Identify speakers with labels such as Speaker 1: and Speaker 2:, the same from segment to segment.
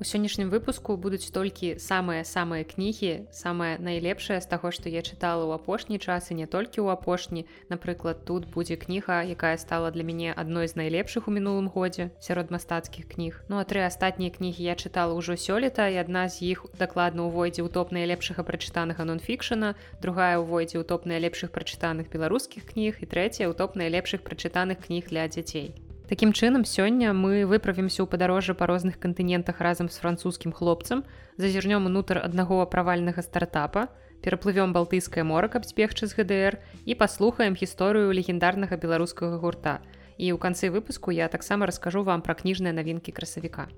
Speaker 1: У сённяшнім выпуску будуць толькі самыя самыя кнігі, самае найлепшае з таго, што я чытала ў апошні час і не толькі ў апошні. Напрыклад, тут будзе кніга, якая стала для мяне адной з найлепшых у мінулым годзе сярод мастацкіх кніг. Ну а тры астатнія кнігі я чытала ўжо сёлета і адна з іх дакладна ўвойдзе ў топ найлепшага прачытанага нон-фікшана, другая ўвойдзе ў топ найлепшых прачытаных беларускіх кніг і трэцяя ў топ найлепшых прачытаных кніг для дзяцей. Такім чынам сёння мы выправімся ў падарожжа па розных кантынентах разам з французскім хлопцам, зазірнём унутр аднаго правальнага стартапа, пераплывём балтыйскае мора, каб збегчы з ГДР і паслухаем гісторыю легендарнага беларускага гурта. І ў канцы выпуску я таксама раскажу вам пра кніжныя навінкі красавіка.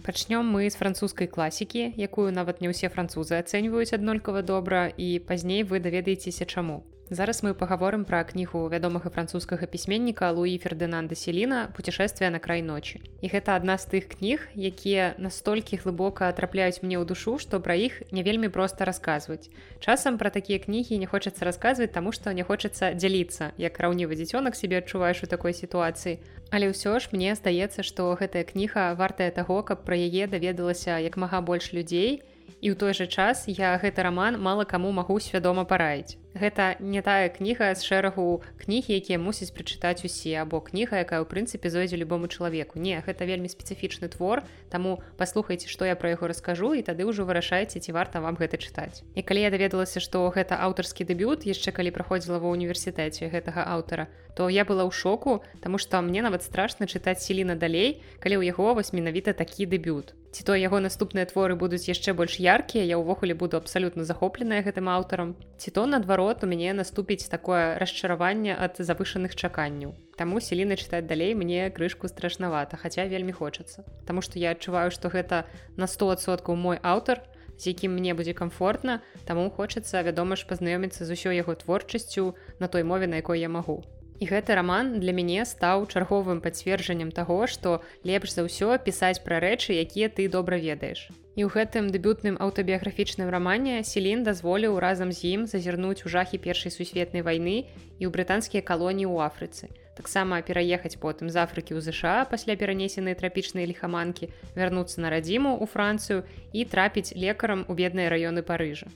Speaker 1: Пачнём мы з французскай класікі, якую нават не ўсе французы ацэньваюць аднолькава добра і пазней вы даведаецеся чаму. Зараз мы паговорым пра кнігу вядомага французскага пісьменніка Луі Фердынанда Селіна путешествия на край ночи. І гэта адна з тых кніг, якія настолькі глыбока трапляюць мне ў душу, што пра іх не вельмі проста расказваць. Часам пра такія кнігі не хочацца расказваць, таму што не хочацца дзяліцца, як раўнівы дзіцёнак себе адчуваеш у такой сітуацыі. Але ўсё ж мне здаецца, што гэтая кніга вартая таго, каб пра яе даведалася як мага больш людзей, і ў той жа час я гэты раман мала каму магу свядома параіць. Гэта не тая кніга з шэрагу кнігі, якія мусіць прачытаць усе або кніга, якая ў прынцыпе зойдзе любому чалавеку. Не, гэта вельмі спецыфічны твор, таму паслухайце, што я пра яго раскажу і тады ўжо вырашайце, ці варта вам гэта чытаць. І калі я даведалася, што гэта аўтарскі дэбют яшчэ калі праходзіла ва ўніверсітэце гэтага аўтара, то я была ў шоку, таму што мне нават страшна чытаць селіна далей, калі ў яго вось менавіта такі дэбют ці то яго наступныя творы будуць яшчэ больш яркія я ўвогуле буду абсалютна захопленая гэтым аўтарам. Ці то наадварот у мяне наступіць такое расчараванне ад завышаных чаканняў. Таму селіна чытаць далей мне крышку страшнавата хаця вельмі хочацца. Таму што я адчуваю што гэта на 100соткаў мой аўтар з якім мне будзе комфортна таму хочацца вядома ж пазнаёміцца з усёй яго творчасцю на той мове на якой я магу І гэты раман для мяне стаў чарговым пацверджаннем таго, што лепш за ўсё пісаць пра рэчы, якія ты добра ведаеш. І ў гэтым дэбютным аўтабіяграфічным рамане Селін дазволіў разам з ім зазірнуць у жахі першай сусветнай вайны і ў брытанскія калоніі ў Афрыцы. Таксама пераехаць потым з Афрыкі ў ЗША пасля перанесенай трапічнай ліхаманкі, вярнуцца на радзіму ў Францыю і трапіць лекарам у бедныя раёны Парыжа.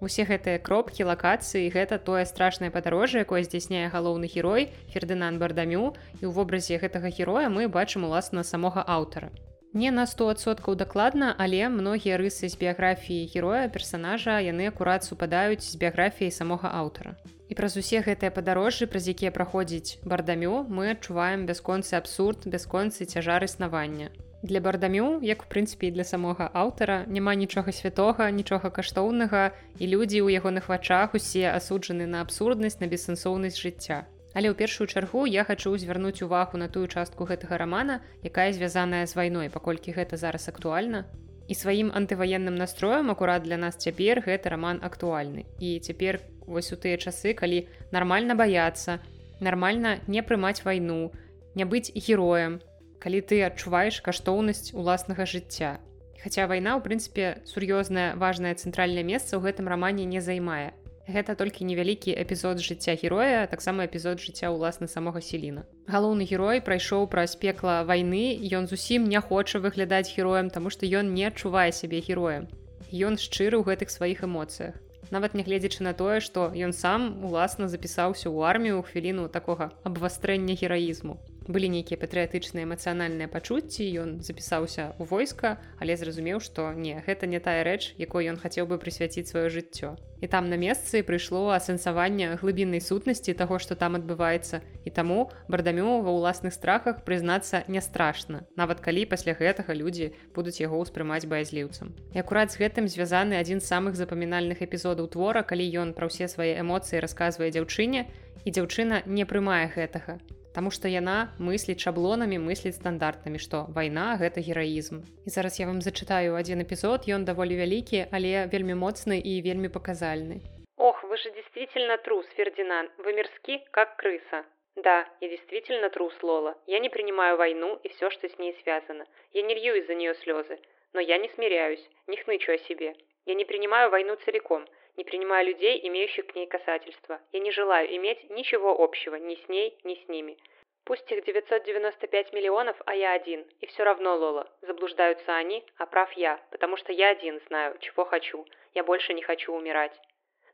Speaker 1: Усе гэтыя кропкі лакацыі гэта тое страшнае падарожжа, якое здзяйсняе галоўны герой Фердынан бардамю і ў вобразе гэтага героя мы бачым уласна самога аўтара. Не на 100соткаў дакладна, але многія рысы з біяграфіі героя персанажа яны акурат супадаюць з біяграфіяй самога аўтара. І праз усе гэтыя падарожжы, праз якія праходзіць бардамю, мы адчуваем бясконцы абсурд, бясконцы цяжар існавання. Для бардамю, як у прынцыпе для самога аўтара, няма нічога святога, нічога каштоўнага і людзі ў ягоных вачах усе асуджаны на абсурднасць, на бессэнсоўнасць жыцця. Але ў першую чаргу я хачу звярнуць увагу на тую частку гэтага рамана, якая звязаная з вайной, паколькі гэта зараз актуальна. І сваім антываенным настроем акурат для нас цяпер гэты раман актуальны. І цяпер вось у тыя часы, калі нармальна баяцца, нармальна не прымаць вайну, не быць героем, калі ты адчуваеш каштоўнасць уласнага жыцця. Хаця вайна ў прынцыпе сур'ёзнае важнае цэнтральнае месца ў гэтым рамане не займае. Гэта толькі невялікі эпізод жыцця героя, таксама эпізод жыцця ўласна самога селіна. Галоўны герой прайшоў праз пекла вайны, ён зусім не хоча выглядаць героем, таму што ён не адчувае сябе героем. Ён шчыры ў гэтых сваіх эмоцыях. Нават нягледзячы на тое, што ён сам уласна запісаўся ў армію ў хвіліну такога абвастрэння гераізму былі нейкія патрыятычныя эмацыянальныя пачуцці ён запісаўся ў войска але зразумеў што не гэта не тая рэч якой ён хацеў бы прысвяціць сваё жыццё. І там на месцы прыйшло асэнсаванне глыбіннай сутнасці таго што там адбываецца. І таму бардамю ва ўласных страхах прызнацца не страшна нават калі пасля гэтага людзі будуць яго ўспрымаць баязліўцам. І акурат з гэтым звязаны адзін з самых запамінальных эпізодаў твора калі ён пра ўсе свае эмоцыі расказвае дзяўчыне і дзяўчына не прымае гэтага Таму што яна мысліць шаблонамі мысліць стандартамі, што вайна гэта гераізм. І зараз я вам зачытаю адзін эпізод, ён даволі вялікі, але вельмі моцны і вельмі паказальны.
Speaker 2: Ох, вы же действительно трус, Фердинанд, вы мерзки, как крыса. Да, я действительно трус, Лола. Я не принимаю войну и все, что с ней связано. Я не лью из-за нее слезы. Но я не смиряюсь, не хнычу о себе. Я не принимаю войну целиком. Не принимаю людей, имеющих к ней касательство. Я не желаю иметь ничего общего ни с ней, ни с ними. Пусть их 995 миллионов, а я один. И все равно, Лола, заблуждаются они, а прав я, потому что я один знаю, чего хочу. Я больше не хочу умирать.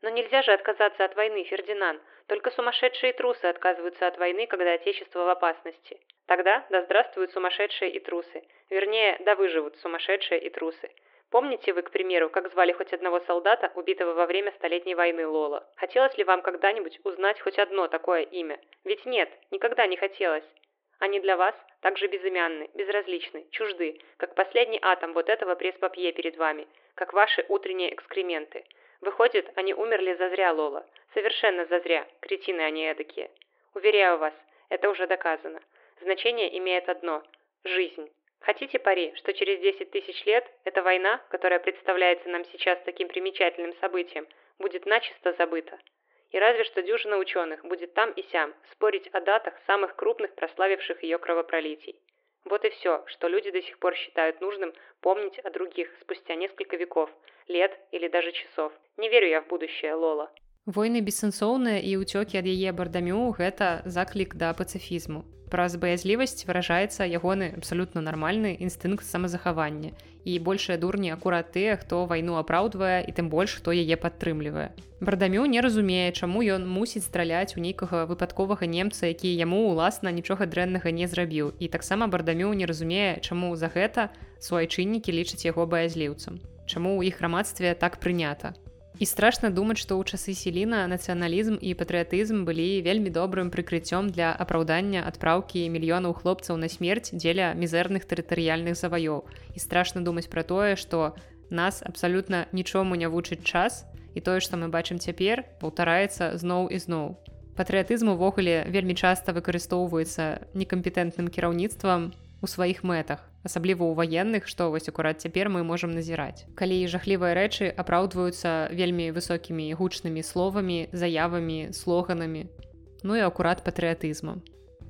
Speaker 2: Но нельзя же отказаться от войны, Фердинанд. Только сумасшедшие трусы отказываются от войны, когда Отечество в опасности. Тогда да здравствуют сумасшедшие и трусы. Вернее, да выживут сумасшедшие и трусы. Помните вы, к примеру, как звали хоть одного солдата, убитого во время Столетней войны Лола? Хотелось ли вам когда-нибудь узнать хоть одно такое имя? Ведь нет, никогда не хотелось. Они для вас также безымянны, безразличны, чужды, как последний атом вот этого пресс-папье перед вами, как ваши утренние экскременты. Выходит, они умерли зазря, Лола. Совершенно зазря, кретины они эдакие. Уверяю вас, это уже доказано. Значение имеет одно – жизнь. Хотите пари, что через 10 тысяч лет эта война, которая представляется нам сейчас таким примечательным событием, будет начисто забыта? И разве что дюжина ученых будет там и сям спорить о датах самых крупных прославивших ее кровопролитий. Вот и все, что люди до сих пор считают нужным помнить о других спустя несколько веков, лет или даже часов. Не верю я в будущее, Лола.
Speaker 1: Войны бессэнсоўныя і ўцёкі ад яе бардамю гэта заклік да пацыфізму. Праз баязлівасць выражаецца ягоны абсалютна нармальны інстынкт самазахавання. І большая дурні акурат тыя, хто вайну апраўдвае і тым больш, хто яе падтрымлівае. Бардамю не разумее, чаму ён мусіць страляць у нейкага выпадковага немца, які яму уласна нічога дрэннага не зрабіў. І таксама бардамю не разумее, чаму за гэта суайчыннікі лічаць яго баязліўцам. Чаму ў іх грамадстве так прынята. І страшна думаць, што ў часы селіна нацыяналізм і патрыятызм былі вельмі добрым прыкрыццём для апраўдання адпраўкі мільёнаў хлопцаў на смерць дзеля мізэрных тэрытарыяльных заваёў. І страшна думаць пра тое, што нас абсалютна нічому не вучыць час і тое, што мы бачым цяпер, паўтараецца зноў і зноў. Патрыятызм увогуле вельмі часта выкарыстоўваецца некампетэнтным кіраўніцтвам у сваіх мэтах асабліва ў ваенных што вось акурат цяпер мы можемм назіраць. Калі жахлівыя рэчы апраўдваюцца вельмі высокімі гучнымі словамі заявамі слоганамі ну і акурат патрыятызмам.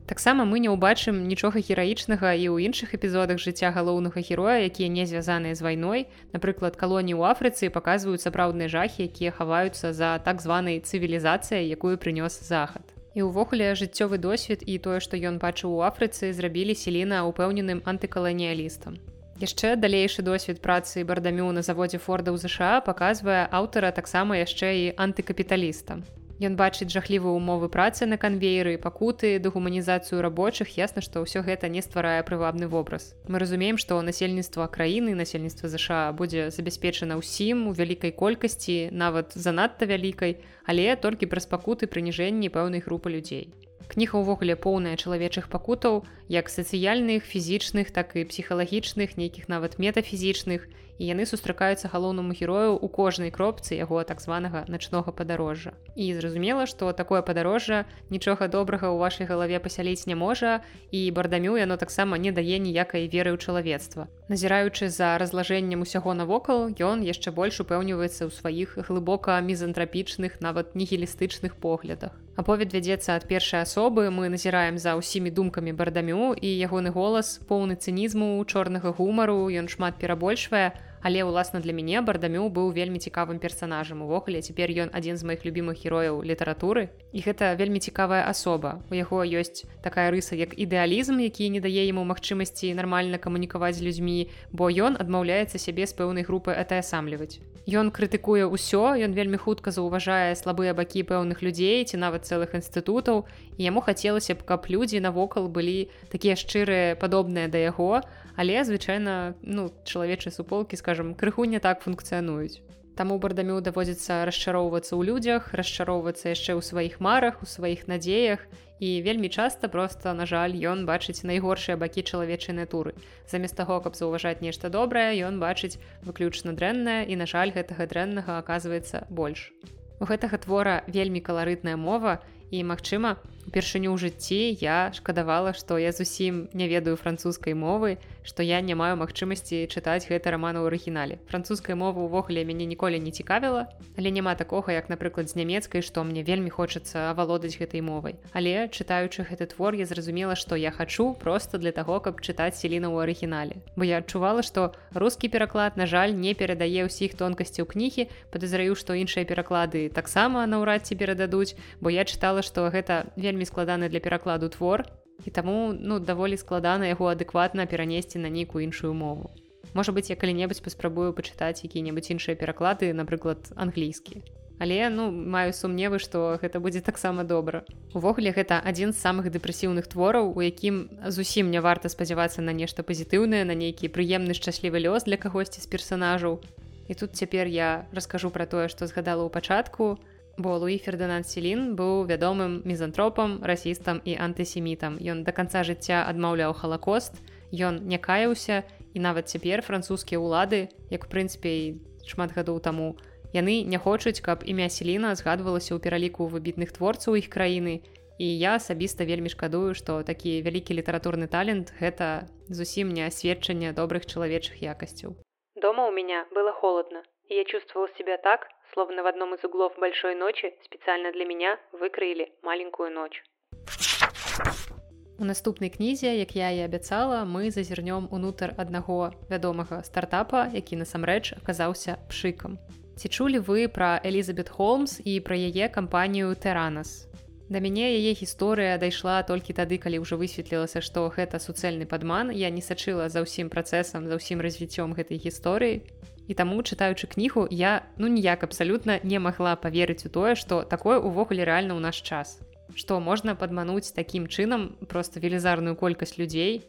Speaker 1: Таксама мы не ўбачым нічога гераічнага і ў іншых эпізодах жыцця галоўнага героя якія не звязаныя з вайной. Напрыклад калоніі ў афрыцы паказваюць сапраўдныя жахі якія хаваюцца за так званай цывілізацыяй якую прынёс захад І ўвогуле жыццёвы досвед і тое, што ён бачыў у Афрыцы, зрабілі селіна ўпэўненым антыкаланіялістам. Яшчэ далейшы досвед працы бардамю на заводзе Форда ў ЗША паказвае аўтара таксама яшчэ і антыкапіталістам. Ён бачыць жахлівыя умовы працы на канвееры, пакуты, дэгуманізацыю рабочых, ясна, што ўсё гэта не стварае прывабны вобраз. Мы разумеем, што насельніцтва краіны, насельніцтва ЗША будзе забяспечана ўсім у вялікай колькасці, нават занадта вялікай, але толькі праз пакуты прыніжэнні пэўнай групы людзей. Кніга ўвогуле поўная чалавечых пакутаў, як сацыяльных, фізічных, так і псіхалагічных, нейкіх нават метафізічных, і яны сустракаюцца галоўнаму герою ў кожнай кропцы яго так званага начнога падарожжа. І зразумела, што такое падарожжа нічога добрага ў вашай галаве пасяліць не можа і бардамю яно таксама не дае ніякай веры ў чалавецтва. Назіраючы за разлажэннем усяго навокал, ён яшчэ больш упэўніваецца ў сваіх глыбока мізантрапічных, нават нігілістычных поглядах. Аповед вядзецца ад першай асобы, мы назіраем за ўсімі думкамі бардамю і ягоны голас поўны цынізму, чорнага гумару, ён шмат перабольшвае, але ўласна для мяне бардамю быў вельмі цікавым персонажам увогуле цяпер ён адзін з моихх любимых герояў літаратуры і гэта вельмі цікавая асоба у яго ёсць такая рыса як ідэалізм які не дае яму магчымасці нармальна камунікаваць з людзьмі бо ён адмаўляецца сябе з пэўнай групы атаясамліваць. Ён крытыкуе ўсё ён вельмі хутка заўважае слабыя бакі пэўных людзей ці нават цэлых інстытутаў. І яму хацелася б каб людзі навокал былі такія шчырыя падобныя да яго але звычайна ну чалавечыя суполкі скажем крыху не так функцыянуюць. Таму бардамю даводзіцца расчароўвацца ў людзях расчароўвацца яшчэ ў сваіх марах у сваіх надзеях. І вельмі часта просто на жаль ён бачыць найгоршыя бакі чалавечай натуры. Замест таго каб заўважаць нешта добрае ён бачыць выключна дрэннае і на жаль гэтага дрэннага аказваецца больш. У гэтага твора вельмі каларытная мова і магчыма упершыню ў жыцці я шкадавала што я зусім не ведаю французскай мовы што я не маю магчымасці чытаць гэты раман у арыгінале. Французская мова ўвогуле мяне ніколі не цікавіла але няма такога як напрыклад з нямецкай што мне вельмі хочацца авалодаць гэтай мовай. Але чытаючы гэты твор я зразумела што я хачу просто для таго каб чытаць селіна ў арыгінале. Бо я адчувала што рускі пераклад на жаль не перадае ўсіх тонкасцяў кнігі. Падазраю што іншыя пераклады таксама наўрад ці перададуць бо я чытала што гэта вельмі складаны для перакладу твор і таму ну даволі складана яго адэкватна перанесці на нейкую іншую мову. Можа быць, я калі-небудзь паспрабую пачытаць які-небудзь іншыя пераклады, напрыклад, англійскі. Але ну маю сумневы, што гэта будзе таксама добра. Увогуле гэта адзін з самых дэпрэсіўных твораў, у якім зусім не варта спадзявацца на нешта пазітыўнае, на нейкі прыемны шчаслівы лёс для кагосьці з персанажаў. І тут цяпер я раскажу пра тое, што згадала ў пачатку, бо Луі Фердынан Селін быў вядомым мізантропам, расістам і антысемітам. Ён да канца жыцця адмаўляў халакост, Ён не каяўся і нават цяпер французскія ўлады, як у прынцыпе шмат гадоў таму, яны не хочуць, каб імя Селіна згадвалася ў пераліку выбітных творцаў іх краіны. І я асабіста вельмі шкадую, што такі вялікі літаратурны талент гэта зусім не асведчанне добрых чалавечых якасцяў.
Speaker 2: Дома у меня было холодно, и я чувствовал себя так, словно в одном из углов большой ночи специально для меня выкроили маленькую ночь.
Speaker 1: У наступнай кнізе, як я і абяцала, мы зазірнём унутр аднаго вядомага стартапа, які насамрэч аказаўся пшыкам. Ці чулі вы пра Элізабет Холмс і пра яе кампанію Тэранас. Да мяне яе гісторыя дайшла толькі тады, калі ўжо высветлілася, што гэта суцэльны падман, я не сачыла за ўсім працэсам, за ўсім развіццём гэтай гісторыі і таму чытаючы кнігу я ну ніяк абсалютна не магла поверыць у тое што такое увогуле рэальна ў наш час. Што можна падмануць такім чынам просто велізарную колькасць людзей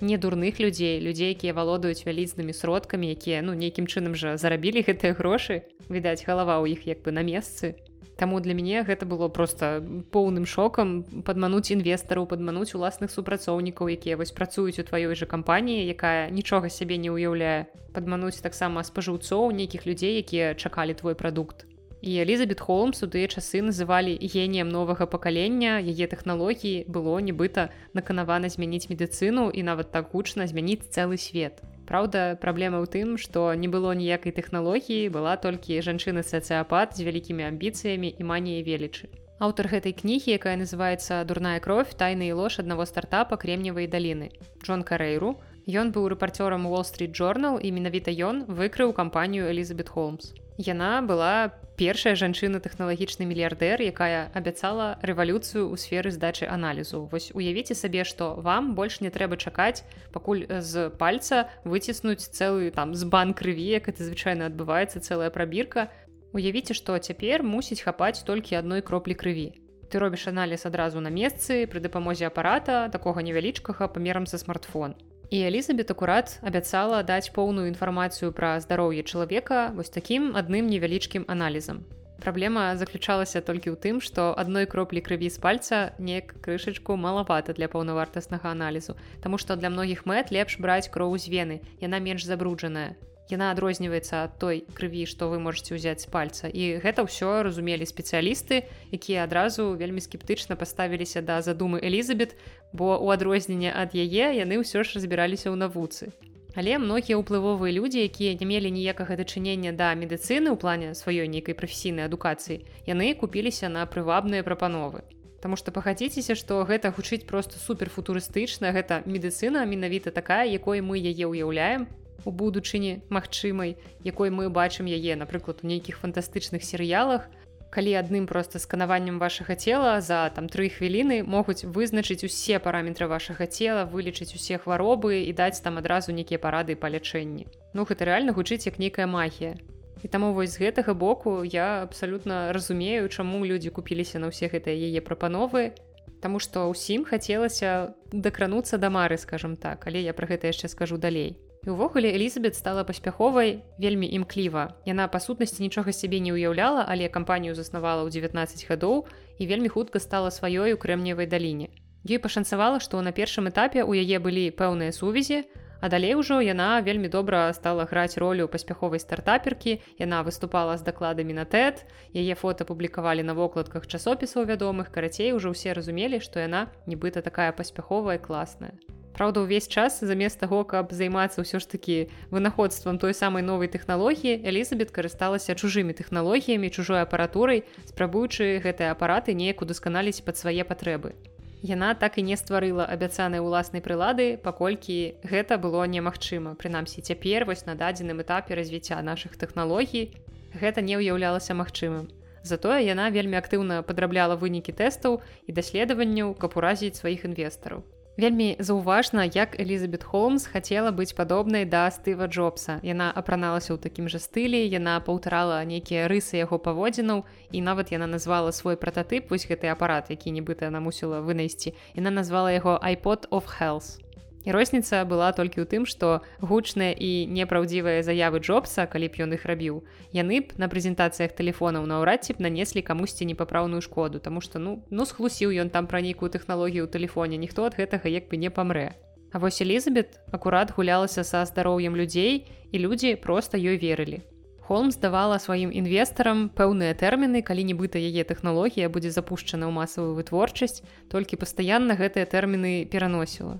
Speaker 1: не дурных людзей людзей якія валодаюць вялізнымі сродкамі якія ну нейкім чынам жа зарабілі гэтыя грошы відаць галава ў іх як бы на месцы Таму для мяне гэта было просто поўным шокам падмануць інвестараў падмануць уласных супрацоўнікаў якія вось працуюць у тваёй жа кампаніі якая нічога сябе не ўяўляе падмануць таксама спажыўцоў нейкіх людзей якія чакалі твой прадукт. І Элізабет Холмс у тыя часы называлі геніем новага пакалення яе тэхналогіі было нібыта наканавана змяніць медыцыну і нават так гучна змяніць цэлы свет Праўда, праблема ў тым, што не было ніякай тэхналогіі, была толькі жанчына-сацыяпат з вялікімі амбіцыямі і маніяй велічы. Аўтар гэтай кнігі, якая называецца дурная кровь тайны і лож аднаго стартапа кремневай даліны. Джон Карэйру. Ён быў рэпарцёрам Wall Street Journal і менавіта ён выкрыў кампанію Элізабет Холмс. Яна была першая жанчына тэхналагічны мільярдэр, якая абяцала рэвалюцыю ў сферы здачы аналізу. Вось уявіце сабе, што вам больш не трэба чакаць, пакуль з пальца выціснуць цэлы там з бан крыві, як это звычайна адбываецца цэлая прабірка. Уявіце, што цяпер мусіць хапаць толькі адной кроплі крыві. Ты робіш аналіз адразу на месцы пры дапамозе апарата такога невялічкага памерам за смартфон. І Элізабет акурат абяцала даць поўную інфармацыю пра здароўе чалавека вось такім адным невялічкім аналізам. Праблема заключалася толькі ў тым, што адной кроплі крыві з пальца неяк крышачку малавата для паўнавартаснага аналізу, Таму што для многіх мэт лепш браць кроў з вены, яна менш забруджаная яна адрозніваецца ад той крыві што вы можете ўзяць з пальца. І гэта ўсё разумелі спецыялісты якія адразу вельмі скептычна паставіліся да задумы Элізабет бо у адрозненне ад яе яны ўсё ж разбіраліся ў навуцы. Але многія ўплывовыя людзі якія не мелі ніякага дачынення да медыцыны ў плане сваёй нейкай прафесійнай адукацыі яны купіліся на прывабныя прапановы. Таму што пагадзіцеся, што гэта гучыць проста суперфутурыстычна, гэта медыцына менавіта такая, якой мы яе ўяўляем, у будучыні магчымай якой мы бачым яе напрыклад у нейкіх фантастычных серыялах калі адным просто сканаваннем вашага цела за там тры хвіліны могуць вызначыць усе параметры вашага цела вылечыць усе хваробы і даць там адразу нейкія парады па лячэнні. Ну гэта рэальна гучыць як нейкая магія. І таму вось з гэтага боку я абсалютна разумею чаму людзі купіліся на ўсе гэтыя яе прапановы Таму што ўсім хацелася дакрануцца да мары скажем так але я пра гэта яшчэ скажу далей І ўвогуле Элізабет стала паспяховай вельмі імкліва. Яна па сутнасці нічога сябе не ўяўляла, але кампанію заснавала ў 19 гадоў і вельмі хутка стала сваёй у крэмневай даліне. Ёй пашанцавала, што на першым этапе ў яе былі пэўныя сувязі, А далей ужо яна вельмі добра стала граць ролю паспяховай стартаперкі яна выступала з дакладамі на тэт яе фото публікавалі на вокладках часопісаў вядомых карацей ужо ўсе разумелі што яна нібыта такая паспяховая класная Праўда, увесь час замест таго, каб займацца ўсё ж такі вынаходствам той самай новай тэхналогіі, Элізабет карысталася чужымі тэхналогіямі, чужой апаратурай, спрабуючы гэтыя апараты неяк удасканаліць пад свае патрэбы. Яна так і не стварыла абяцанай уласнай прылады, паколькі гэта было немагчыма. Прынамсі, цяпер вось на дадзеным этапе развіцця нашых тэхналогій гэта не ўяўлялася магчымым. Затое яна вельмі актыўна падрабляла вынікі тэстаў і даследаванняў, каб уразіць сваіх інвестараў. Вельмі заўважна, як Элізабет Холмс хацела быць падобнай да Стыва Джобса. Яна апраналася ў такім жа стылі, яна паўтарала нейкія рысы яго паводзінаў і нават яна назвала свой прататып вось гэты апарат, які нібыта яна мусіла вынайсці. Яна назвала яго iPod of Health. Розніца была толькі ў тым, што гучныя і непраўдзівыя заявы Джобса, калі б ён іх рабіў, яны б на прэзентацыях тэлефонаў наўрад ці б нанеслі камусьці непапраўную шкоду, Таму што ну ну схлусіў ён там пра нейкую тэхналогію ў тэлефоне, ніхто ад гэтага як бы не памрэ. А вось Элізабет акурат гулялася са здароўем людзей і людзі проста ёй верылі. Холмс давала сваім інвестарам пэўныя тэрміны, калі нібыта яе тэхналогія будзе запушчана ў масавую вытворчасць, толькі пастаянна гэтыя тэрміны пераносіла.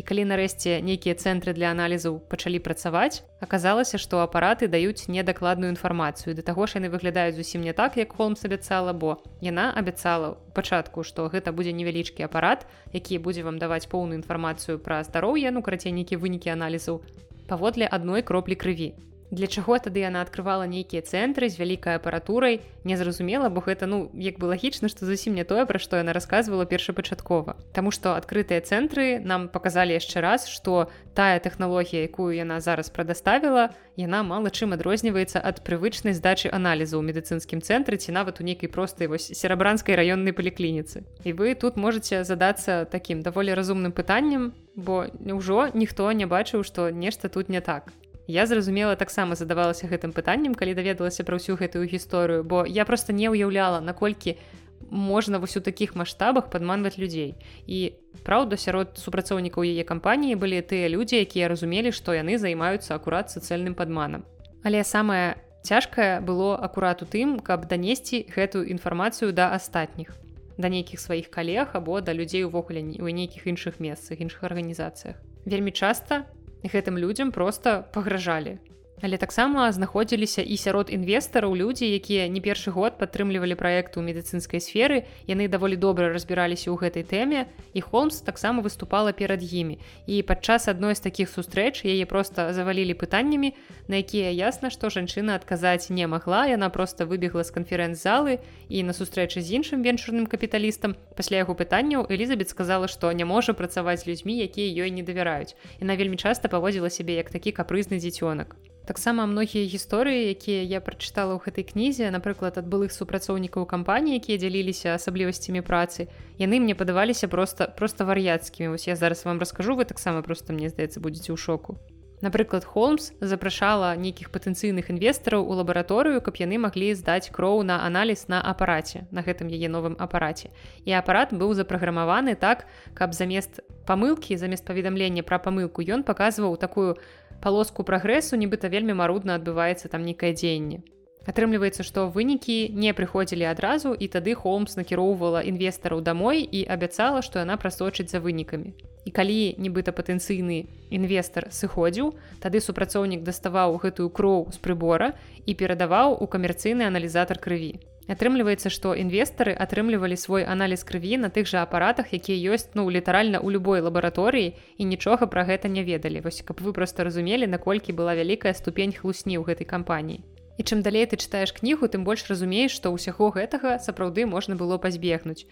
Speaker 1: І калі нарэшце нейкія цэнтры для аналізаў пачалі працаваць, аказалася, што апараты даюць недакладную інфармацыю. Да таго ж яны выглядаюць зусім не так, як Холмс абяцала, бо яна абяцала ў пачатку, што гэта будзе невялічкі апарат, які будзе вам даваць поўную інфармацыю пра здароўе, ну карацей нейкія вынікі аналізаў паводле адной кроплі крыві для чаго тады яна открывала нейкія цэнтры з вялікай апаратурай незразумела бо гэта ну як бы лагічна што зусім не тое пра што яна рассказывала першапачаткова. Таму што адкрытыя цэнтры нам показалі яшчэ раз што тая тэхналогія якую яна зараз прадаставіла яна мала чым адрозніваецца ад прывычнай здачы аналізу ў медыцынскім цэнтры ці нават у нейкай простай вось серабранскай раённай паліклініцы. І вы тут можете задацца такім даволі разумным пытаннем бо няўжо ніхто не бачыў што нешта тут не так Я зразумела таксама задавалася гэтым пытаннем, калі даведалася пра ўсю гэтую гісторыю, бо я проста не ўяўляла, наколькі можна вось у такіх маштабах падманваць людзей. І праўда, сярод супрацоўнікаў яе кампаніі былі тыя людзі, якія разумелі, што яны займаюцца акурат сацыяльным падманам. Але самае цяжкае было акурат у тым, каб данесці гэтую інфармацыю да астатніх да нейкіх сваіх калег або да людзей увогуле у нейкіх іншых месцах іншых арганізацыях. Вельмі часта гэтым людзям просто пагражалі Але таксама знаходзіліся і сярод інвестараў людзі, якія не першы год падтрымлівалі праект у медыцынскай сферы, яны даволі добра разбіраліся ў гэтай тэме і Холмс таксама выступала перад імі. І падчас адной з такіх сустрэч яе проста завалілі пытаннямі, на якія ясна, што жанчына адказаць не магла, яна проста выбегла з канферэнц-залы і на сустрэчы з іншым венчурным капіталістам. Пасля яго пытанняў Элізабет сказала, што не можа працаваць людзьмі, якія ёй не давяраюць. Яна вельмі часта паводзіла сябе як такі капрызны дзіцёнак таксама многія гісторыі якія я прачытала ў гэтай кнізе напрыклад ад былых супрацоўнікаў кампаніі якія дзяліліся асаблівасцямі працы яны мне падаваліся просто просто вар'яцкімі вось я зараз вам раскажу вы таксама просто мне здаецца будзеце ў шоку. Напрыклад холмс запрашала нейкіх патэнцыйных інвестараў у лабараторыю каб яны маглі здаць кроў на аналіз на апараце на гэтым яе новым апараце і апарат быў запраграмаваны так каб замест памылкі замест паведамлення пра памылку ён паказваў такую палоску прагрэсу нібыта вельмі марудна адбываецца там нейкае дзеянне. Атрымліваецца, што вынікі не прыходзілі адразу і тады Холмс накіроўвала інвестараў дамой і абяцала, што яна прасочыць за вынікамі. І калі нібыта патэнцыйны інвестар сыходзіў, тады супрацоўнік даставаў гэтую кроў з прыбора і перадаваў у камерцыйны аналізатар крыві атрымліваецца што інвестары атрымлівалі свой аналіз крыві на тых жа апаратах якія ёсць ну літаральна ў любой лабараторыі і нічога пра гэта не ведалі. Вось каб вы просто разумелі наколькі была вялікая ступень хлусні ў гэтай кампаніі. І чым далей ты чытаеш кнігу тым больш разумееш што ўсяго гэтага сапраўды можна было пазбегнуць.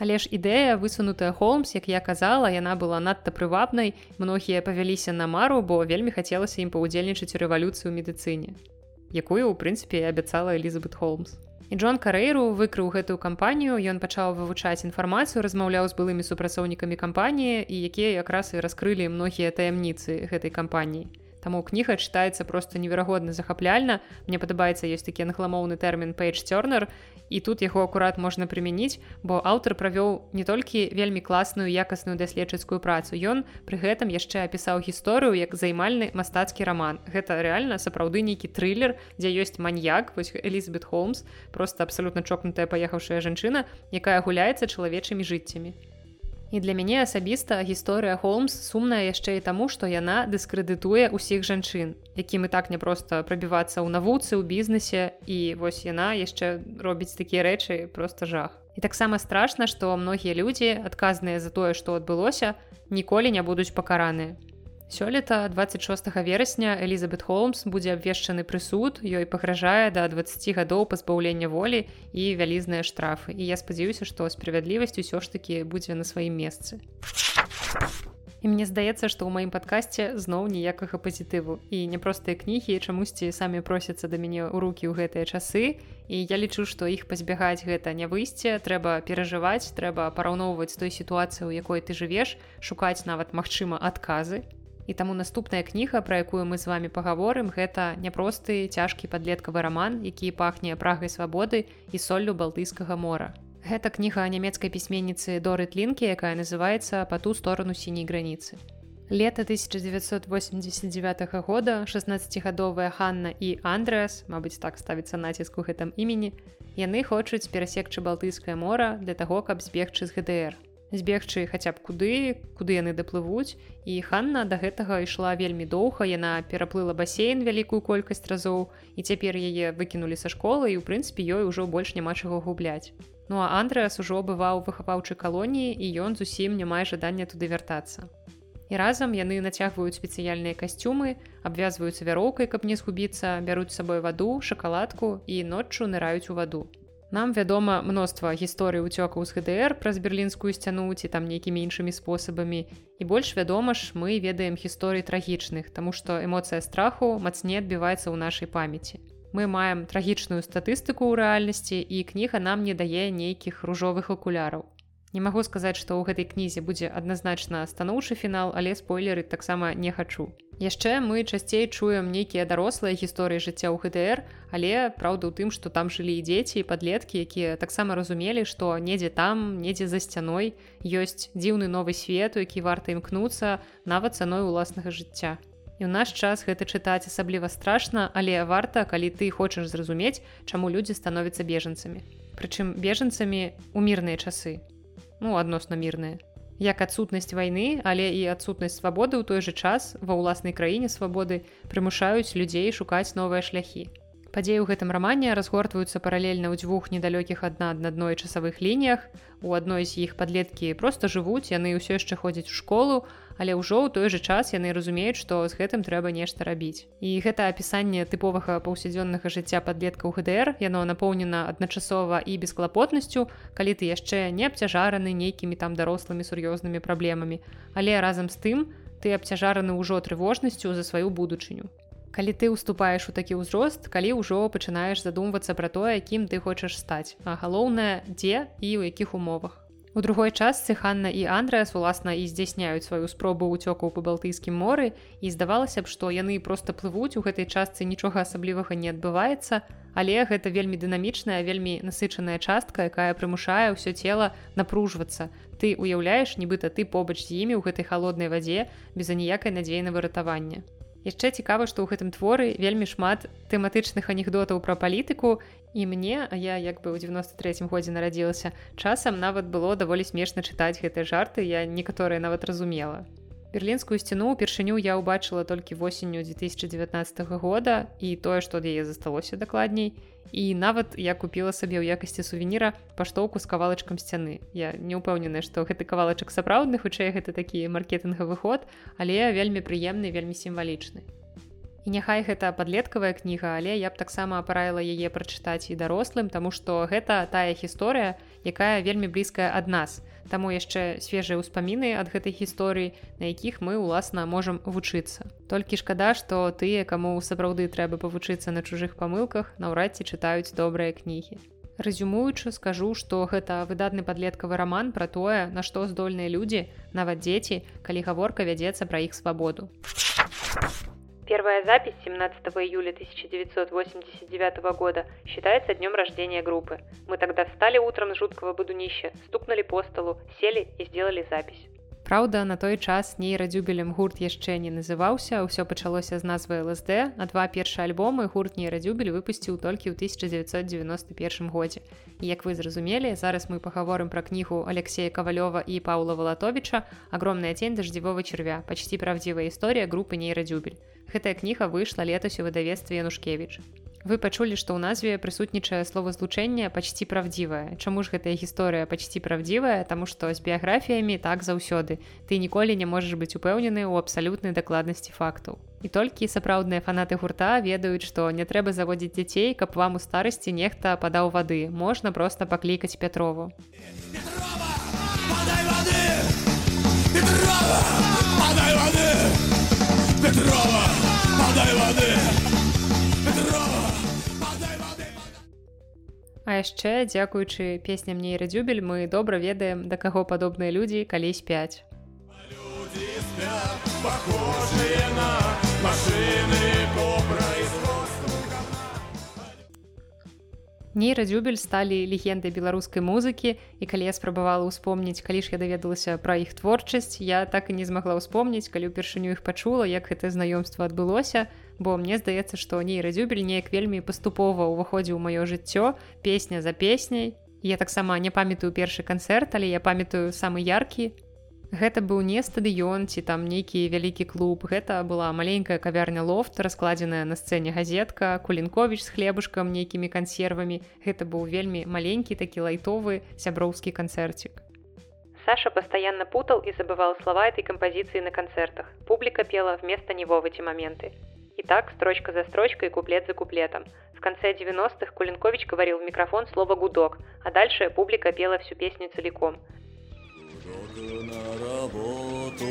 Speaker 1: Але ж ідэя высунутая холмс як я казала яна была надта прывабнай. Многія павяліся на мару бо вельмі хацелася ім паўдзельнічаць у рэвалюцыю медыцыне якую у прынцыпе абяцала элізабет холмс І Джон Карэйру выкрыў гэтую кампанію, ён пачаў вывучаць інфармацыю, размаўляў з былымі супрацоўнікамі кампаніі і якія якраз і раскрылі многія таямніцы гэтай кампаніі. Таму кніга чытаецца просто неверагодна захапляльна. Мне падабаецца ёсць такі англамоўны тэрмін Пейдж Тёрнер і тут яго акурат можна прымяніць, бо аўтар правёў не толькі вельмі класную якасную даследчыцкую працу. Ён пры гэтым яшчэ апісаў гісторыю як займальны мастацкі раман. Гэта рэальна сапраўды нейкі трылер, дзе ёсць маньяк вось Элізабет Холмс, просто абсалютна чокнутая паехаўшая жанчына, якая гуляецца чалавечымі жыццямі. І для мяне асабіста гісторыя Холмс сумная яшчэ і таму, што яна дыскрэдытуе ўсіх жанчын, якім і так няпроста прабівацца ў навуцы, ў бізнесе і вось яна яшчэ робіць такія рэчы просто жах. І таксама страшна, што многія людзі, адказныя за тое, што адбылося, ніколі не будуць пакараныя. Сёлета 26 верасня Элізабет Холмс будзе абвешчаны прысуд, ёй пагражае да 20 гадоў пазбаўлення волі і вялізныя штрафы. І я спадзяюся, што справядлівасць усё ж такі будзе на сваім месцы. І мне здаецца, што ў маім падкасці зноў ніякага пазітыву і няпростыя кнігі чамусьці самі просяцца да мяне ў рукі ў гэтыя часы. І я лічу, што іх пазбягаць гэта не выйсце, трэба перажываць, трэба параўноўваць той сітуацыі, у якой ты жывеш, шукаць нават магчыма адказы І таму наступная кніга, пра якую мы з вами пагаворым, гэта няпросты цяжкі падлеткавы раман, які пахне прагай свабоды і соллю балтыйскага мора. Гэта кніга нямецкай пісьменніцы Доры Тлінкі, якая называецца па ту сторону сіняй граніцы. Лета 1989 года 16гадовая Ханна і Андрэас, Мабыць, так ставіцца націск у гэтым імені. Яны хочуць перасекчы балтыйскае мора для таго, каб збегчы з ГДР збегчы хаця б куды куды яны даплывуць. І Ханна да гэтага ішла вельмі доўга яна пераплыла басейн вялікую колькасць разоў і цяпер яе выкінулі са школы і ў прынцыпе ёй ужо больш няма чаго губляць. Ну а Андрэас ужо бываў выхаваўчай калоніі і ён зусім не мае жадання туды вяртацца. І разам яны нацягваюць спецыяльныя касцюмы абвязваюцца вяроўкай каб не згубіцца бяруць сабой ваду шакаладку і ноччу ныраюць у ваду Нам вядома мноства гісторый уцёкаў з ГДР праз берлінскую сцяну ці там нейкімі іншымі спосабамі. І больш вядома ж, мы ведаем гісторый трагічных, таму што эмоцыя страху мацней адбіваецца ў нашай памяці. Мы маем трагічную статыстыку ў рэальнасці і кніга нам не дае нейкіх ружовых акуляраў. Не магу сказаць, што ў гэтай кнізе будзе адназначна станоўчы фінал, але спойлеры таксама не хачу. Яшчэ мы часцей чуем нейкія дарослыя гісторыі жыцця ў ГДР, але праўда ў тым, што там жылі і дзеці і падлеткі, якія таксама разумелі, што недзе там, недзе за сцяной ёсць дзіўны новы свет, у які варта імкнуцца нават цаной уласнага жыцця. І ў наш час гэта чытаць асабліва страшна, але варта, калі ты хочаш зразумець, чаму людзі становяцца бежанцамі. Прычым бежанцамі ў мірныя часы ну адносна мірныя. Як адсутнасць вайны але і адсутнасць свабоды ў той жа час ва ўласнай краіне свабоды прымушаюць людзей шукаць новыя шляхі. Падзеі ў гэтым рамане разгортваюцца паралельна ў дзвюх недалёкіх адна ад адной часавых лініях. У адной з іх падлеткі просто жывуць яны ўсё яшчэ ходзяць у школу але ўжо ў той жа час яны разумеюць што з гэтым трэба нешта рабіць. І гэта апісанне тыповага паўсядзённага жыцця падлетка ў гДр яно напоўнена адначасова і бесклапотнасцю калі ты яшчэ не абцяжараны нейкімі там дарослымі сур'ёзнымі праблемамі. Але разам з тым ты абцяжараны ўжо трывожнасцю за сваю будучыню. Калі ты уступаеш у такі ўзрост, калі ўжо пачынаеш задумвацца пра тое, якім ты хочаш стаць, а галоўнае, дзе і ў якіх умовах. У другой частцы Ханна і Андрэас уласна і здзяйсняюць сваю спробу ўцёкаў па балтыйскім моры і здавалася б, што яны проста плывуць у гэтай частцы нічога асаблівага не адбываецца, але гэта вельмі дынамічная, вельмі насычаная частка, якая прымушае ўсё цела напружвацца. Ты уяўляеш, нібыта ты побач з імі ў гэтай холоднай вадзе без аніякай надзеі на выратаванне. Яшчэ цікава, што ў гэтым творы вельмі шмат тэматычных анекдотаў пра палітыку і мне, я як бы ў 93 годзе нарадзілася, часам нават было даволі смешна чытаць гэтыя жарты, я некаторыя нават разумела. Берлінскую сцяну упершыню я ўбачыла толькі восенню 2019 года і тое, што ад яе засталося дакладней. І нават я купіла сабе ў якасці сувеніра паштоўку з кавалачкам сцяны. Я не ўпэўненая, што гэты кавалачак сапраўдны, хутчэй гэта такі маркетынгавы ход, але вельмі прыемны, вельмі сімвалічны. І няхай гэта падлеткавая кніга, але я б таксама параіла яе прачытаць і дарослым, таму што гэта тая гісторыя, якая вельмі блізкая ад нас. Таму яшчэ свежыя ўспаміны ад гэтай гісторыі, на якіх мы ўласна можам вучыцца. Толькі шкада, што тыя, каму сапраўды трэба павучыцца на чужых памылках, наўрад ці чытаюць добрыя кнігі. Разюмуючы, скажу, што гэта выдатны падлеткавы раман пра тое, на што здольныя людзі, нават дзеці, калі гаворка вядзецца пра іх свабоду Первая запись 17 июля 1989 года считается днем рождения группы. Мы тогда встали утром с жуткого будунища, стукнули по столу, сели и сделали запись.
Speaker 2: Праўда, на той час нейрадзюбелем гурт яшчэ не называўся, ўсё пачалося з назвы ЛСД, а два першыя альбомы гурт нейрадзюбель выпусціў толькі ў 1991 годзе. І як вы зразумелі, зараз мы пагаворым пра кнігу Алексея Кавалёва і Паўла Валатовича агромная тень даждзівого чарвя, пачці правдзівая гісторыя групы нейрадзюбель. Гэтая кніга выйшла летась у выдавестве Янушкевич. Вы пачулі, што ў назве прысутнічае словазлучэнне пачці правдзівае. Чаму ж гэтая гісторыя пачці правдзівая, Таму што з біяграфіямі так заўсёды. Ты ніколі не можаш быць упэўнены ў абсалютнай дакладнасці фактаў. І толькі сапраўдныя фанаты гурта ведаюць, што не трэба заводзіць дзяцей, каб вам у старасці нехта падаў вады. Можна проста паклікаць Пятрову. Петрова, подай воды! Петрова! А яшчэ дзякуючы песням нейрадзюбель мы добра ведаем да каго падобныя людзі калі спяць похожие на машины нейрадзюбель сталі легендай беларускай музыкі і калі я спрабавала ўспомніць калі ж я даведалася пра іх творчасць я так і не змагла ўспомніць калі ўпершыню іх пачула як гэта знаёмства адбылося бо мне здаецца што нейрадзюбель неяк вельмі паступова ўваходзіў маё жыццё песня за песняй я таксама не памятаю першы канцэрт але я памятаю самы яркі. Гэта быў не стадыён ці там нейкі вялікі клуб. Гэта была маленькая кавярня лофт раскладзеная на сцэне газетка кулінковіч з хлебушкам нейкімі кансервамі. Гэта быў вельмі маленькі такі лайтовы сяброўскі канцэрцік.
Speaker 1: Саша постоянно путал и забывал слова этой композиции на концертах. Публика пела вместо него в эти моменты. И так, строчка за строчкой, куплет за куплетом. В конце 90-х Кулинкович говорил в микрофон слово «гудок», а дальше публика пела всю песню целиком. На работу,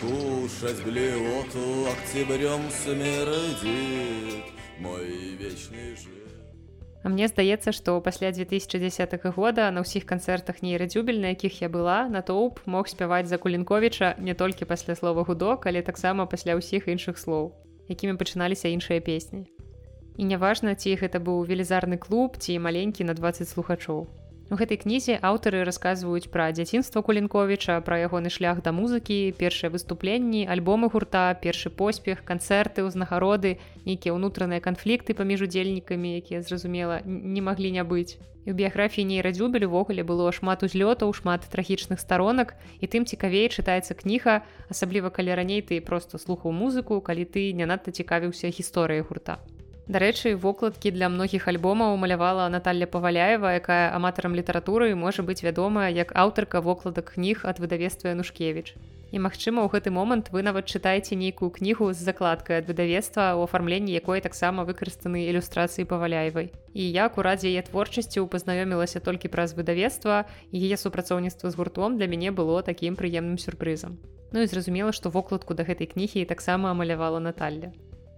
Speaker 1: кушать блевоту, октябрем смердит мой вечный жив. А мне здаецца, што пасля 2010 года на ўсіх канцэртах нейрадзюбель, на якіх я была, натоўп мог спяваць за Кулінковіча не толькі пасля слова гудок, але таксама пасля ўсіх іншых слоў якімі пачыналіся іншыя песні. І няважна, ці гэта быў велізарны клуб ці маленькі на 20 слухачоў. У гэтай кнізе аўтары расказваюць пра дзяцінства кулінковіча пра ягоны шлях да музыкі першыя выступленні альбомы гурта першы поспех канцэрты ўзнагароды нейкія ўнутраныя канфлікты паміж удзельнікамі якія зразумела не маглі не быць. У біяграфіі нейрадзюбель увогуле было шмат узлётаў шмат трагічных старонак і тым цікавей чытаецца кніга асабліва калі раней ты просто слухаў музыку калі ты не надта цікавіўся гісторыяй гурта Дарэчы, вокладкі для многіх альбомаў малявала Наталля Паваляева, якая аматарам літаратуры можа быць вядомая як аўтарка вокладак кніг ад выдавецтва Янушкевіч. І магчыма, у гэты момант вы нават чытаеце нейкую кнігу з закладкай ад выдавецтва ў афармленні якой таксама выкарыстаны ілюстрацыі паваляевай. І як у радзе яе творчасцю пазнаёмілася толькі праз выдавецтва і яе супрацоўніцтва з гуртом для мяне было такім прыемным сюрпрызам. Ну і зразумела, што вокладку да гэтай кнігі таксама амалявала Наталля.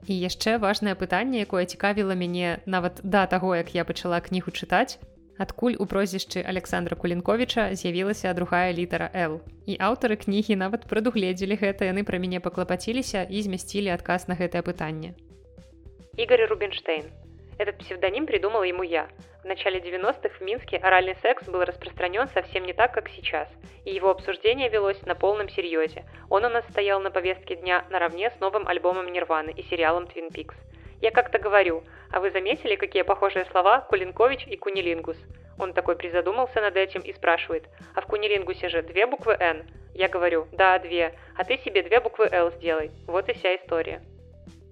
Speaker 1: І яшчэ важнае пытанне, якое цікавіла мяне нават да таго, як я пачала кнігу чытаць, адкуль у прозвішчы Александра Кулінковіча з'явілася другая літара Л. І аўтары кнігі нават прадугледзелі гэта, яны пра мяне паклапаціліся і змясцілі адказ на гэтае пытанне. Игорь Рубинштейн. Этот псевдоним придумал ему я. В начале 90-х в Минске оральный секс был распространен совсем не так, как сейчас, и его обсуждение велось на полном серьезе. Он у нас стоял на повестке дня наравне с новым альбомом Нирваны и сериалом Twin Peaks. Я как-то говорю, а вы заметили, какие похожие слова Кулинкович и Кунилингус? Он такой призадумался над этим и спрашивает, а в Кунилингусе же две буквы «Н». Я говорю, да, две, а ты себе две буквы «Л» сделай. Вот и вся история.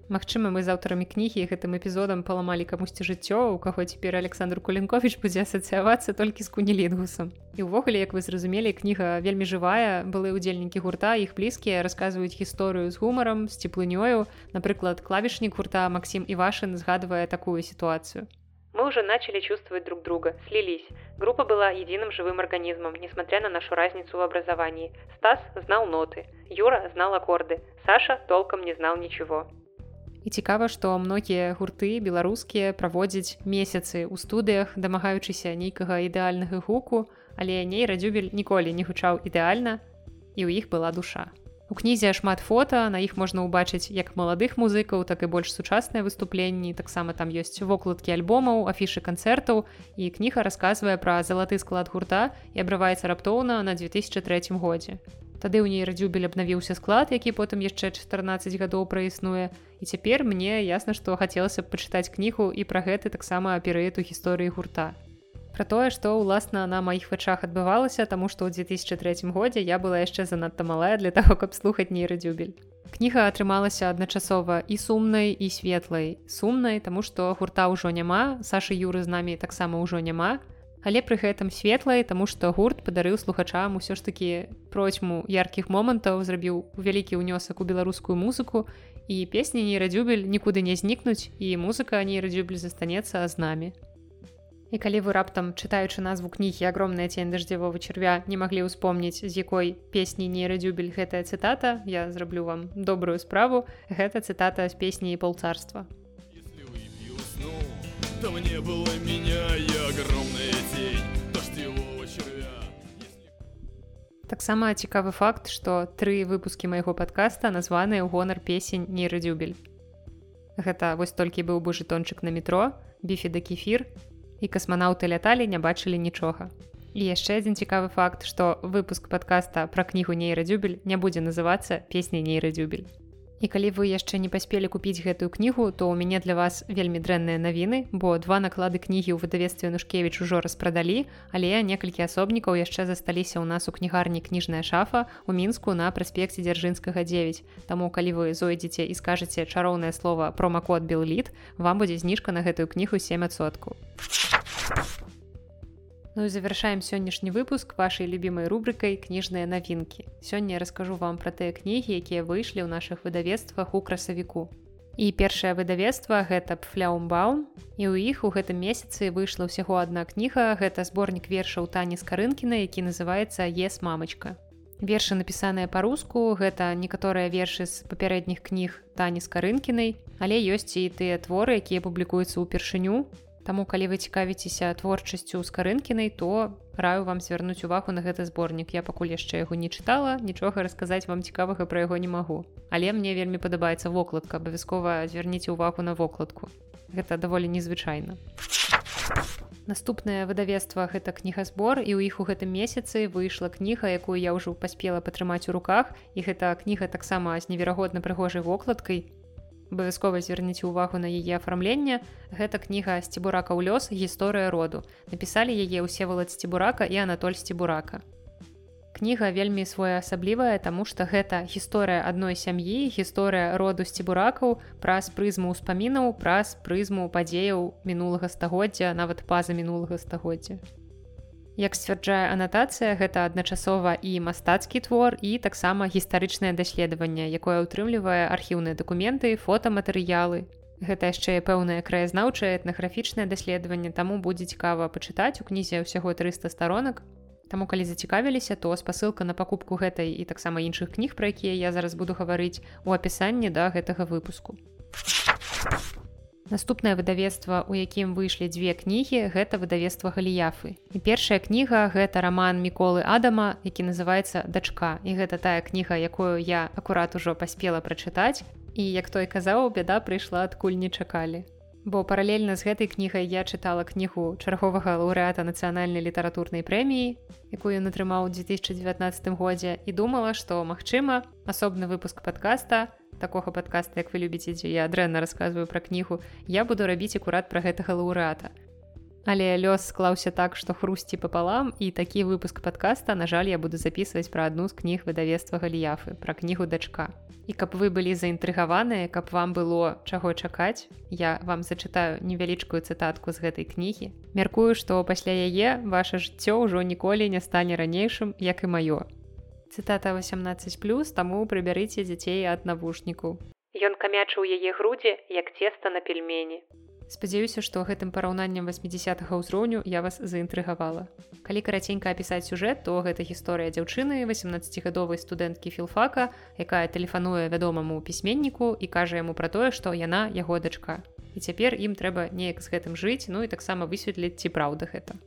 Speaker 2: Магчыма, мы з аўтарамі кнігі гэтым эпізодам паламалі камусьці жыццё, у каго цяпер Александр Кулінкович будзе асацыявацца толькі з кунілінгусам. І ўвогуле, як вы зразумелі, кніга вельмі жывая, былыя ўдзельнікі гурта, іх блізкія расказваюць гісторыю з гумарам, з цеплынёю. Напрыклад, клавішнік гурта Максім Івашын згадвае такую ситуацию.
Speaker 1: Мы уже начали чувствовать друг друга, слились. Группа была единым живым организмом, несмотря на нашу разницу в образовании. Стас знал ноты, Юра знал аккорды, Саша толком не знал ничего.
Speaker 2: І цікава, што многія гурты беларускія праводзяць месяцы ў студыях, дамагаючыся нейкага ідэальнага гуку, але нейрадзюбель ніколі не гучаў ідэальна і ў іх была душа.
Speaker 1: У кнізе шмат фота на іх можна ўбачыць як маладых музыкаў так і больш сучасныя выступленні таксама там ёсць вокладкі альбомаў афішы канцэртаў і кніга расказвае пра залаты склад гурта і абрываецца раптоўна на 2003 годзе Тады ў ней радзюбель абнавіўся склад які потым яшчэ 14 гадоў праіснуе. І цяпер мне ясна што хацелася б пачытаць кнігу і пра гэты таксама перыяд у гісторыі гурта. Пра тое што ўласна на маіх вачах адбывалася таму што ў 2003 годзе я была яшчэ занадта малая для таго каб слухаць нейрадзюбель. Кніга атрымалася адначасова і сумнай і светлай. Сумнай таму што гурта ўжо няма сашы юры з намі таксама ўжо няма але пры гэтым светлай таму што гурт падарыў слухачам усё ж такі процьму яркіх момантаў зрабіў вялікі ўнёсак у беларускую музыку і песні нейрадзюбель нікуды не знікнуць і музыка нейрадзюбель застанецца з намі. І калі вы раптам чытаючы назву кнігі агромная цень даждзявого чарвя не маглі ўспомніць з якой песні нейрадзюбель гэтая цытата я зраблю вам добрую справу. Гэта цытата з песні полцарства мне было меня огромная тень таксама цікавы факт што тры выпускі майго падкаста названыя ў гонар песень нейрадзюбель гэта вось толькі быў бы жытончык на метро біфі да кефір і касманаўты ляталі не бачылі нічога. І яшчэ адзін цікавы факт, што выпуск падкаста пра кнігу нейрадзюбель не будзе называцца песняй нейрадзюбель. І калі вы яшчэ не паспелі купіць гэтую кнігу, то ў мяне для вас вельмі дрэнныя навіны, бо два наклады кнігі ў выдавестве Нушкевіч ужо распрадалі, але некалькі асобнікаў яшчэ засталіся ў нас у кнігарні кніжная шафа у мінску на праспекце дзяржынскага 9. Таму калі вы зойдзеце і скажаце чароўнае слово промакод Белліт, вам будзе зніжка на гэтую кнігу 7соткаў. Ну і завяршаем сённяшні выпуск вашай любімай рубрыкай кніжныя навінкі. Сёння я раскажу вам пра тыя кнігі, якія выйшлі ў нашых выдавецтвах у красавіку. І першае выдавецтва гэта пфляумбаум. І ў іх у гэтым месяцы выйшла ўсяго адна кніга, гэта зборнік вершаў тані з карынкіна, які называецца ес мамачка. Вершы напісаныя па-руску, гэта некаторыя вершы з папярэдніх кніг тані з карынкінай, але ёсць і тыя творы, якія публікуюцца ўпершыню, Таму калі вы цікавіцеся творчасцю з карынкінай, то раю вам звярнуць увагу на гэты зборнік. Я пакуль яшчэ яго не чытала, нічога расказаць вам цікавага пра яго не магу. Але мне вельмі падабаецца вокладка, абавязкова звярніце ўвагу на вокладку. Гэта даволі незвычайна. Наступнае выдавецтва гэта кнігазбор і ў іх у гэтым месяцы выйшла кніга, якую я ўжо паспела падтрымаць у руках і гэта кніга таксама з неверагодна прыгожай вокладкай абавязкова звярніце ўвагу на яе афармленне. Гэта кніга сцібурака ў лёс гісторыя роду напісалі яе ўсе валад сцібурака і анатоль сцібурака. Кніга вельмі своеасаблівая таму што гэта гісторыя адной сям'і гісторыя роду сцібуракаў праз прызму ўспамінаў праз прызму падзеяў мінулага стагоддзя нават па-за мінулага стагоддзя Як сцвярджае анатацыя, гэта адначасова і мастацкі твор і таксама гістарычнае даследаванне, якое ўтрымлівае архіўныя дакументы, фотаматэрыялы. Гэта яшчэ пэўнае краязнаўчае этнаграфічнае даследаванне, таму будзе цікава пачытаць у кнізе ўсяго 300 старонак. Таму калі зацікавіліся, то спасылка на пакупку гэтай і таксама іншых кніг, пра якія я зараз буду гаварыць у апісанні да гэтага выпуску. Наступнае выдавецтва, у якім выйшлі дзве кнігі, гэта выдавецтва галіяфы. І першая кніга гэта раман міколы Адама, які называецца дачка. І гэта тая кніга, якую я акурат ужо паспела прачытаць. І як той казаў, бяда прыйшла адкуль не чакалі. Бо паралельна з гэтай кнігай я чытала кнігу чарговага лаўрэата нацыянальнай літаратурнай прэміі, якую ён атрымаў у 2019 годзе і думала, што магчыма, асобны выпуск падкаста, такога падкаста як вы любіце дзе я дрэнна расказваю пра кнігу я буду рабіць акурат пра гэтага лаўрэата. Але лёс склаўся так што хрусці папалам і такі выпуск падкаста на жаль я буду записываць пра адну з кніг выдавецтва галіяфы пра кнігу дачка. І каб вы былі заінтрыгаваныя каб вам было чаго чакаць я вам зачытаю невялічкую цытатку з гэтай кнігі. Мяркую што пасля яе ваше жыццё ўжо ніколі не стане ранейшым як і маё цытата 18+ таму прыбярыце дзяцей ад навушніку.
Speaker 2: Ён камячыў яе грудзі як цеста на пельмені.
Speaker 1: Спадзяюся, што гэтым параўнаннем 80 ўзроўню я вас заінтрыгавала. Калі караценька апісаць сюжэт, то гэта гісторыя дзяўчыны 18гадовай студэнткі філфака, якая тэлефануе вядомаму пісьменніку і кажа яму пра тое, што яна яго дачка. І цяпер ім трэба неяк з гэтым жыць, ну і таксама высветліць ці праўда гэта.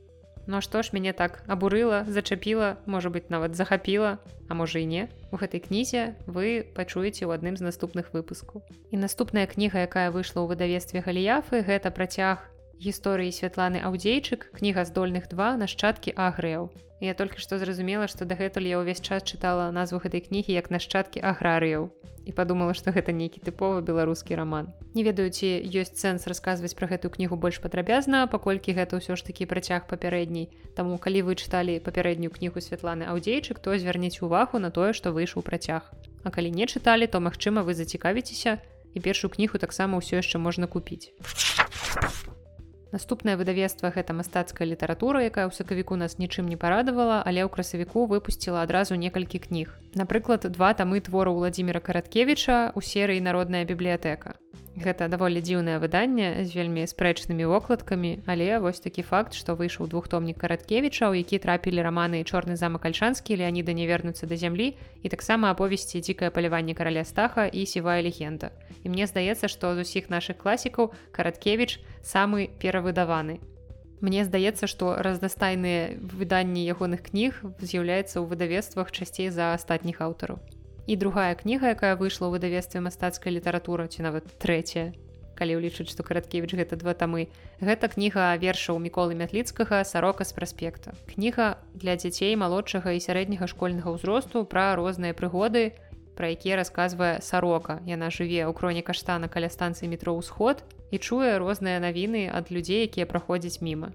Speaker 1: Ну што ж мяне так абурыла, зачапіла, можа быть нават захапіла, а можа і не. У гэтай кнізе вы пачуеце ў адным з наступных выпускаў. І наступная кніга, якая выйшла ў выдавестве галіяфы, гэта працяг гісторыі святланы аўдзейчык, кніга здольных два нашчадкі агрэў. Я толькі што зразумела, што дагэтуль я ўвесь час чытала назву гэтай кнігі як нашчадкі аграрыяў і падумала, што гэта нейкі тыповы беларускі раман. Не ведаю, ці ёсць сэнс расказваць пра гэтую кнігу больш падрабязна, паколькі гэта ўсё ж такі працяг папярэдняй. Таму калі вы чыталі папярэднюю кнігу святланы аўдзейчык, то звярніце ўвагу на тое, што выйшаў працяг. А калі не чыталі, то магчыма, вы зацікавіцеся і першую кнігу таксама ўсё яшчэ можна купіць. Наступнае выдавецтва гэта мастацкая літаратура, якая ў сакавіку нас нічым не парадавала, але ў красавіку выпусціла адразу некалькі кніг. Напрыклад, два тамы твору Владзіміра Караткевіча у серыі народная бібліятэка. Гэта даволі дзіўнае выданне з вельмі спрэчнымі вокладкамі, але вось такі факт, што выйшаў двухтомнік караткевіча, у які трапілі раманы чорны замак альшанскі, Леаніда не вернуцца да зямлі і таксама аповесці дзікае паляванне караля стаха і сівая легенда. І мне здаецца, што з усіх нашых класікаў караткевіч самы перавыдаваны. Мне здаецца, што разнастайныя выданні ягоных кніг з'яўляецца ў выдавецтвах часцей за астатніх аўтараў і другая кніга якая выйшла ў выдавестве мастацкая літаратура ці нават трэцяя калі ўлічыць што караткевіч гэта два тамы гэта кніга вершаў міколы мятліцкага сарока з праспекта кніга для дзяцей малодшага і сярэдняга школьнага ўзросту пра розныя прыгоды пра якія расказвае сарока. Яна жыве ў кроне каштана каля станцыі метро ўсход і чуе розныя навіны ад людзей якія праходзяць міма.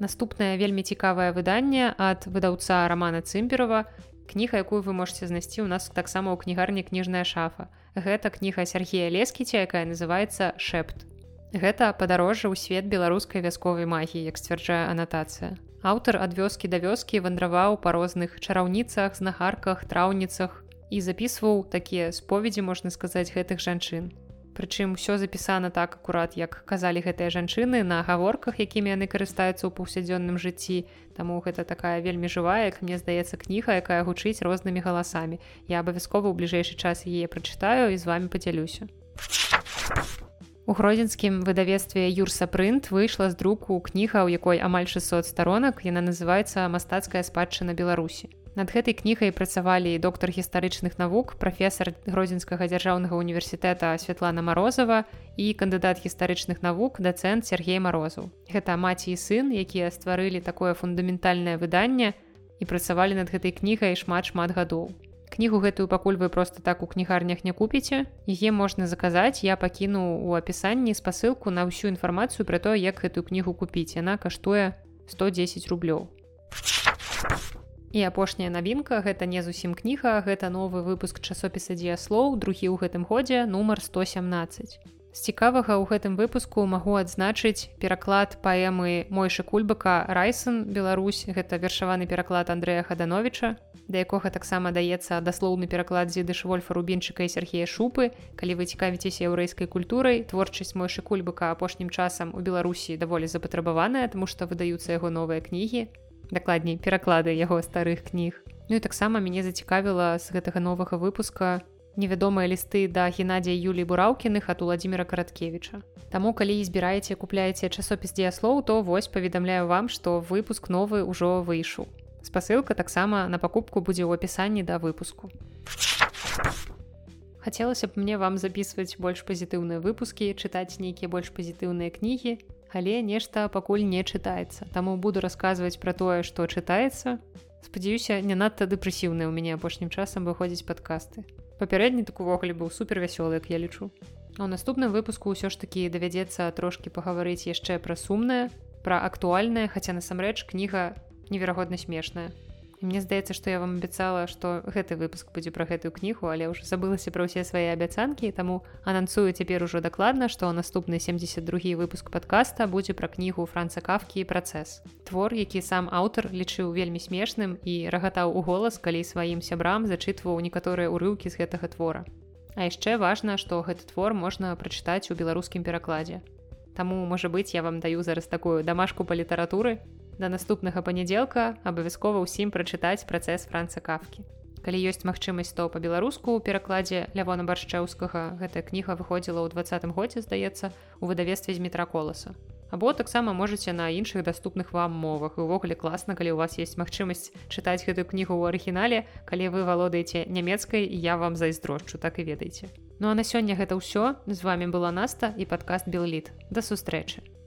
Speaker 1: Наступнае вельмі цікавае выданне ад выдаўца рамана цымперова кніга якую вы можете знайсці у нас таксама ў кнігарні кніжная шафа гэта кніга Сергея лескіця якая называется шэпт гэта падарожжа ў свет беларускай вясковай магіі як сцвярджае анатацыя. Аўтар ад вёскі да вёскі вандраваў па розных чараўніцах знахарках траўніцах і запісваў такія споведзі можна сказаць гэтых жанчын Прычым усё запісана так акурат, як казалі гэтыя жанчыны на гаворках, якімі яны карыстаюцца ў паўсядзённым жыцці. Таму гэта такая вельмі жывая, як мне здаецца кніга, якая гучыць рознымі галасамі. Я абавязкова ў бліжэйшы час яе прачытаю і з вами падзялюся. У гродзенскім выдавецтве Юрса прынт выйшла з друку кніга, у якой амаль 600 сторонак яна называецца мастацкая спадчына Беларусі. Над гэтай кнігай працавалі доктар гістарычных навук, прафесор гродзенскага дзяржаўнага універсітэта Святлана Марозова і кандыдат гістарычных навук дацэнт Сергей Марозаў. Гэта маці і сын, якія стварылі такое фундаментальнае выданне і працавалі над гэтай кнігай шмат шмат гадоў. Кнігу гэтую пакуль вы просто так у кнігарнях не купіце. Яе можна заказаць, я пакіну ў апісанні спасылку на ўсю інфармацыю пра то, як гэтую кнігу купіць. Яна каштуе 110 рублёў. І апошняя навінка гэта не зусім кніга, гэта новы выпуск часопіса дзеяслоў, другі ў гэтым годзе нумар 117. З цікавага ў гэтым выпуску магу адзначыць пераклад паэмы Мойшы кульбака Райсон Беларусь, гэта вершаваны пераклад Андрэя Хадановича, да якога таксама даецца даслоўны пераклад зіды швольфа рубінчыка і Сергея шупы. Калі вы цікавіцеся яўрэйскай культурай, творчасць Мойшы кульбака апошнім часам у Беларусі даволі запатрабаваная, таму што выдаюцца яго новыя кнігі дакладней пераклады яго старых кніг. Ну і таксама мяне зацікавіла з гэтага новага выпуска невядомыя лісты да геннадзя юлій бураўкіных ад уладзіміра караткевіча. Таму калі збіраеце купляеце часопіс дзеяслоў то вось паведамляю вам што выпуск новы ўжо выйшаў. Спасылка таксама на пакупку будзе ў апісанні да выпуску. Хацелася б мне вам записываць больш пазітыўныя выпускі чытаць нейкія больш пазітыўныя кнігі але нешта пакуль не чытаецца. Таму буду расказваць пра тое што чытаецца. Спадзяюся не надта дэпрэсіўныя ў мяне апошнім часам выходзіць падкасты. Папярэдні так увогуле быў супер вясёлы як я лічу. У наступным выпуску ўсё ж такі давядзецца трошкі пагаварыць яшчэ пра сумнае пра актуальнае хаця насамрэч кніга неверагодна смешная мне здаецца што я вам абяцала што гэты выпуск будзе пра гэтую кнігу але ўжо забылася пра ўсе свае абяцанкі таму анансую цяпер ужо дакладна што наступны 72 выпуск подкаста будзе пра кнігу франца кафкі і працэс твор які сам аўтар лічыў вельмі смешным і рагатаў у голас калі сваім сябрам зачытваў некаторыя ўрыўкі з гэтага твора. А яшчэ важна што гэты твор можна прачытаць у беларускім перакладзе. Таму можа быць я вам даю зараз такую дамашку па літаратуры да наступнага панядзелка абавязкова ўсім прачытаць працэс франца кафкі. Калі ёсць магчымасць то па-беларуску ў перакладзе лявона баршчэўскага гэтая кніга выходзіла ў двадцатым годзе здаецца у выдавестве з метра коласа. або таксама можете на іншых даступных вам мовах. Увогуле класна калі у вас есть магчымасць чытаць гэтую кнігу ў арыгінале калі вы валодаеце нямецкай я вам зайздрошчу так і ведаеце. Ну а на сёння гэта ўсё. З вами была наста і падкаст белліт да сустрэчы